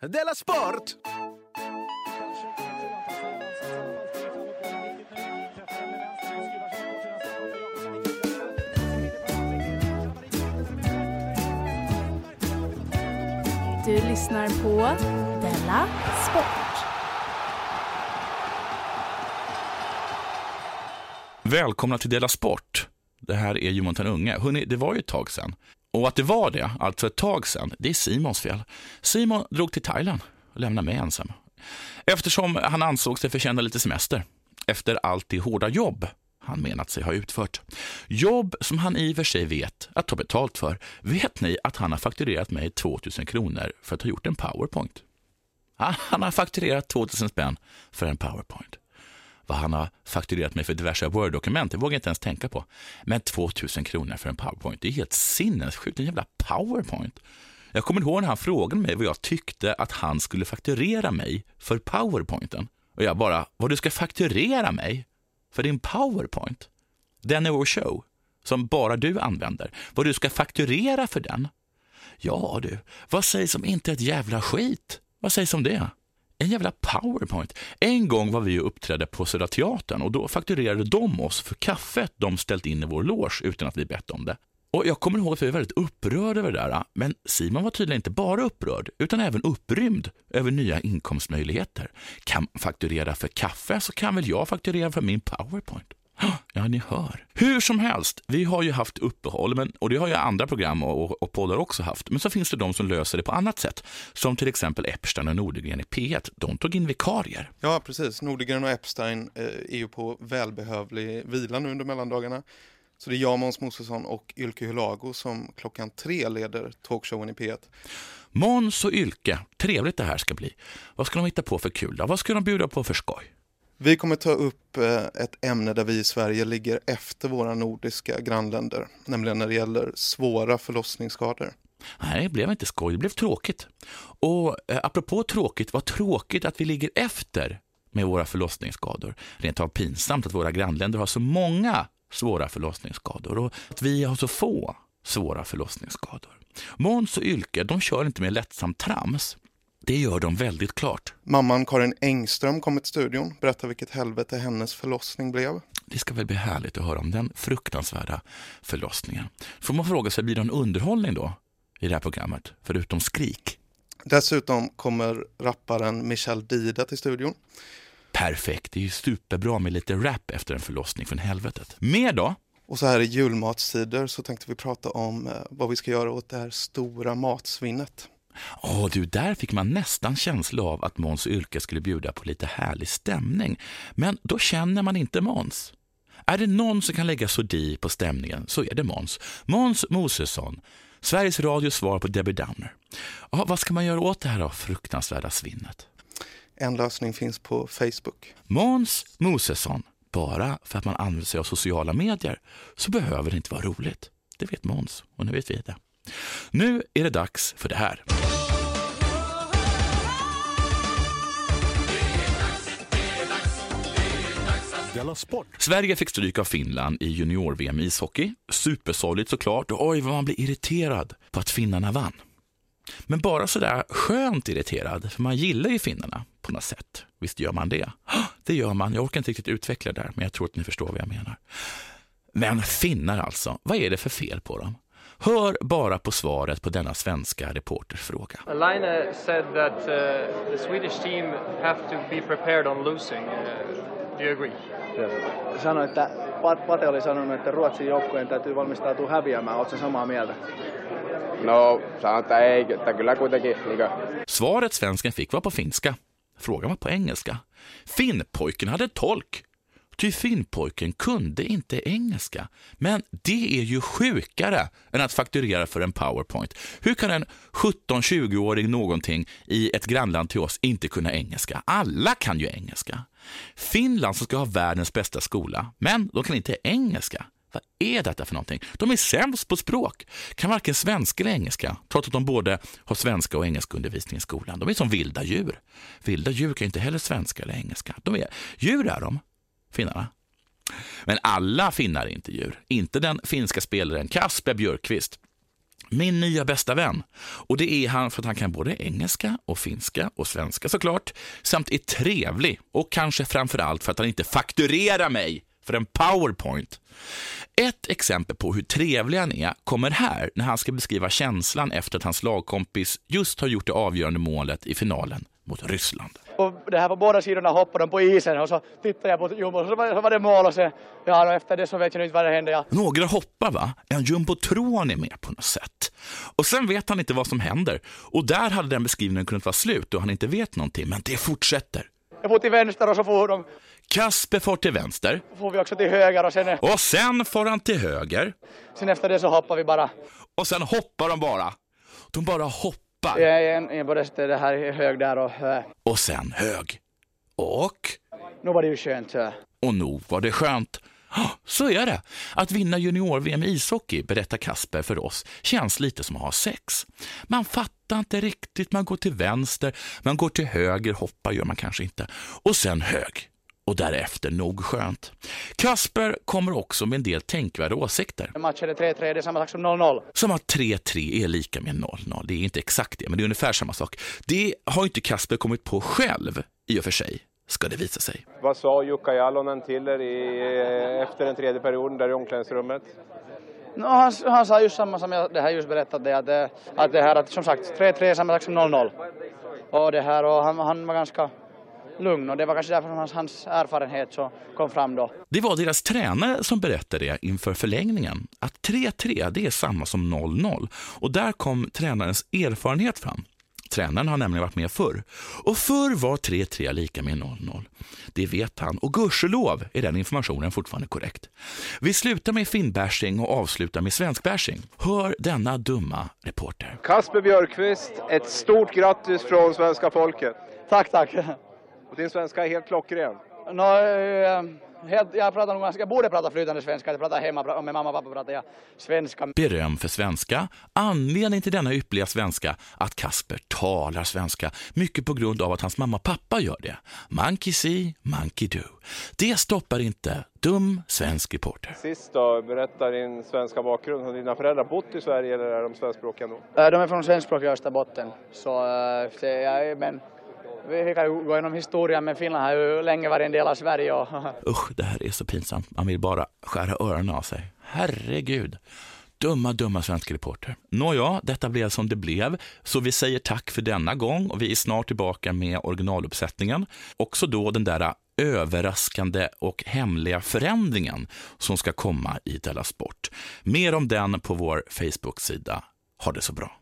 Della Sport! Du lyssnar på Della Sport. Välkomna till Dela Sport. Det här är Johan Unge. Hörrni, det var ju ett tag sedan. Och att det var det, alltså ett tag sedan, det är Simons fel. Simon drog till Thailand och lämnade mig ensam. Eftersom han ansåg sig förtjäna lite semester efter allt det hårda jobb han menat sig ha utfört. Jobb som han i och för sig vet att ta betalt för. Vet ni att han har fakturerat mig 2000 kronor för att ha gjort en powerpoint? Ah, han har fakturerat 2000 spänn för en powerpoint. Vad han har fakturerat mig för diverse Word-dokument, det vågar jag inte ens tänka på. Men 2000 kronor för en powerpoint, det är helt sinnessjukt. En jävla powerpoint. Jag kommer ihåg när han frågade mig vad jag tyckte att han skulle fakturera mig för powerpointen. Och jag bara, vad du ska fakturera mig? För din powerpoint? Den är vår show, som bara du använder. Vad du ska fakturera för den? Ja du, vad sägs om inte ett jävla skit? Vad sägs om det? En jävla powerpoint. En gång var vi och uppträdde på Södra Teatern och då fakturerade de oss för kaffet de ställt in i vår loge utan att vi bett om det. Och Jag kommer ihåg att vi var väldigt upprörda över det där, ah, men Simon var tydligen inte bara upprörd, utan även upprymd över nya inkomstmöjligheter. Kan man fakturera för kaffe så kan väl jag fakturera för min powerpoint. Ja, ni hör. Hur som helst, vi har ju haft uppehåll, men, och det har ju andra program och, och poddar också haft. Men så finns det de som löser det på annat sätt, som till exempel Epstein och Nordegren i P1. De tog in vikarier. Ja, precis. Nordegren och Epstein eh, är ju på välbehövlig vila nu under mellandagarna. Så det är jag, Måns Mosesson och Ylke Hulago som klockan tre leder talkshowen i P1. Måns och Ylke, trevligt det här ska bli. Vad ska de hitta på för kul då? Vad ska de bjuda på för skoj? Vi kommer ta upp eh, ett ämne där vi i Sverige ligger efter våra nordiska grannländer, nämligen när det gäller svåra förlossningsskador. Nej, det blev inte skoj, det blev tråkigt. Och eh, apropå tråkigt, vad tråkigt att vi ligger efter med våra förlossningsskador. Rent av pinsamt att våra grannländer har så många svåra förlossningsskador och att vi har så få svåra förlossningsskador. Måns och Ylke, de kör inte med lättsamt trams. Det gör de väldigt klart. Mamman Karin Engström kom till studion, berättar vilket helvete hennes förlossning blev. Det ska väl bli härligt att höra om den fruktansvärda förlossningen. Får man fråga sig, blir det en underhållning då i det här programmet, förutom skrik? Dessutom kommer rapparen Michel Dida till studion. Perfekt, det är ju superbra med lite rap efter en förlossning från helvetet. Mer då? Och så här i julmatstider så tänkte vi prata om eh, vad vi ska göra åt det här stora matsvinnet. Åh du, där fick man nästan känsla av att Måns Yrke skulle bjuda på lite härlig stämning. Men då känner man inte Måns. Är det någon som kan lägga sodi på stämningen så är det Måns. Måns Mosesson, Sveriges Radios svar på Debbie Downer. Ja, vad ska man göra åt det här då, fruktansvärda svinnet? En lösning finns på Facebook. Måns Mosesson. Bara för att man använder sig av sociala medier så behöver det inte vara roligt. Det vet Måns och nu vet vi det. Nu är det dags för det här. Sverige fick stryk av Finland i junior-VM i ishockey. Supersorgligt såklart och oj vad man blir irriterad på att finnarna vann. Men bara sådär skönt irriterad, för man gillar ju finnarna på något sätt. Visst gör man det? Det gör man. Jag orkar inte riktigt utveckla det där, men jag tror att ni förstår vad jag menar. Men finnar alltså, vad är det för fel på dem? Hör bara på svaret på denna svenska reporters fråga. Line said that uh, the Swedish team have to be prepared on losing. Uh, do you agree? Sanoi, että Pate oli sanonut, että Ruotsin joukkojen täytyy valmistautua häviämään. Oletko samaa mieltä? No, sanon, että ei, että kyllä kuitenkin. Niin Svaret svensken fick var på finska. Frågan var på engelska. Finnpojken hade tolk. Ty finnpojken kunde inte engelska. Men det är ju sjukare än att fakturera för en powerpoint. Hur kan en 17-20-åring någonting i ett grannland till oss inte kunna engelska? Alla kan ju engelska. Finland som ska ha världens bästa skola, men de kan inte engelska. Vad är detta för någonting? De är sämst på språk, kan varken svenska eller engelska, trots att de både har svenska och engelska undervisning i skolan. De är som vilda djur. Vilda djur kan inte heller svenska eller engelska. De är djur är de, finnarna. Men alla finnar är inte djur. Inte den finska spelaren Kasper Björkqvist. Min nya bästa vän. Och det är han för att han kan både engelska och finska och svenska såklart, samt är trevlig och kanske framför allt för att han inte fakturerar mig för en powerpoint. Ett exempel på hur trevlig han är kommer här när han ska beskriva känslan efter att hans lagkompis just har gjort det avgörande målet i finalen mot Ryssland. Och det här på båda sidorna hoppade de på isen och så tittade jag på Jumbo och så var, så var det mål och sen, ja och efter det så vet jag inte vad det hände. Ja. Några hoppar va? En jumbotron är med på något sätt. Och sen vet han inte vad som händer. Och där hade den beskrivningen kunnat vara slut och han inte vet någonting, men det fortsätter. Jag får till vänster och så får de, Kasper får till vänster får vi också till höger och sen, och sen får han till höger sen efter det så hoppar vi bara. och sen hoppar de bara. De bara hoppar Jag är en, en både det här är hög där och äh, och sen hög. Och, nu var det ju skönt. Äh. och nog var det skönt. Så är det. Att vinna junior-VM i ishockey, berättar Kasper för oss, känns lite som att ha sex. Man fattar inte riktigt, man går till vänster, man går till höger, hoppar gör man kanske inte. Och sen hög. Och därefter nog skönt. Kasper kommer också med en del tänkvärda åsikter. Matchen är 3-3, det är samma sak som 0-0. Som att 3-3 är lika med 0-0. Det är inte exakt det, men det är ungefär samma sak. Det har inte Kasper kommit på själv, i och för sig, ska det visa sig. Vad sa Jukka Jalonen till er i, efter den tredje perioden där i omklädningsrummet? No, han, han sa just samma som jag det här just berättat det, att, det- att det här att som sagt 3-3 är samma sak som 0-0. Och det här och han, han var ganska lugn och det var kanske därför hans, hans erfarenhet så kom fram då. Det var deras tränare som berättade det inför förlängningen. Att 3-3 det är samma som 0-0 och där kom tränarens erfarenhet fram. Tränaren har nämligen varit med förr. Och förr var 3-3 lika med 0-0. Det vet han och gudskelov är den informationen fortfarande korrekt. Vi slutar med finnbashing och avslutar med svenskbashing. Hör denna dumma reporter. Kasper Björkqvist, ett stort grattis från svenska folket. Tack, tack. Och din svenska är helt klockren. No, eh, helt, jag pratar nog jag borde prata flytande svenska, jag pratar hemma, med mamma och pappa pratar jag svenska. Beröm för svenska. Anledningen till denna ypperliga svenska att Kasper talar svenska, mycket på grund av att hans mamma och pappa gör det. Monkey see, monkey do. Det stoppar inte dum svensk reporter. Sist då, berätta din svenska bakgrund. Har dina föräldrar bott i Sverige eller är de svenskspråkiga nog? Eh, De är från svenskspråkiga Österbotten, så eh, men vi kan ju gå igenom historien, men Finland har ju länge varit en del av Sverige och Usch, det här är så pinsamt. Man vill bara skära öronen av sig. Herregud. Dumma, dumma svenska reporter. Nåja, detta blev som det blev, så vi säger tack för denna gång och vi är snart tillbaka med originaluppsättningen. Också då den där överraskande och hemliga förändringen som ska komma i Della Sport. Mer om den på vår Facebook-sida. Ha det så bra.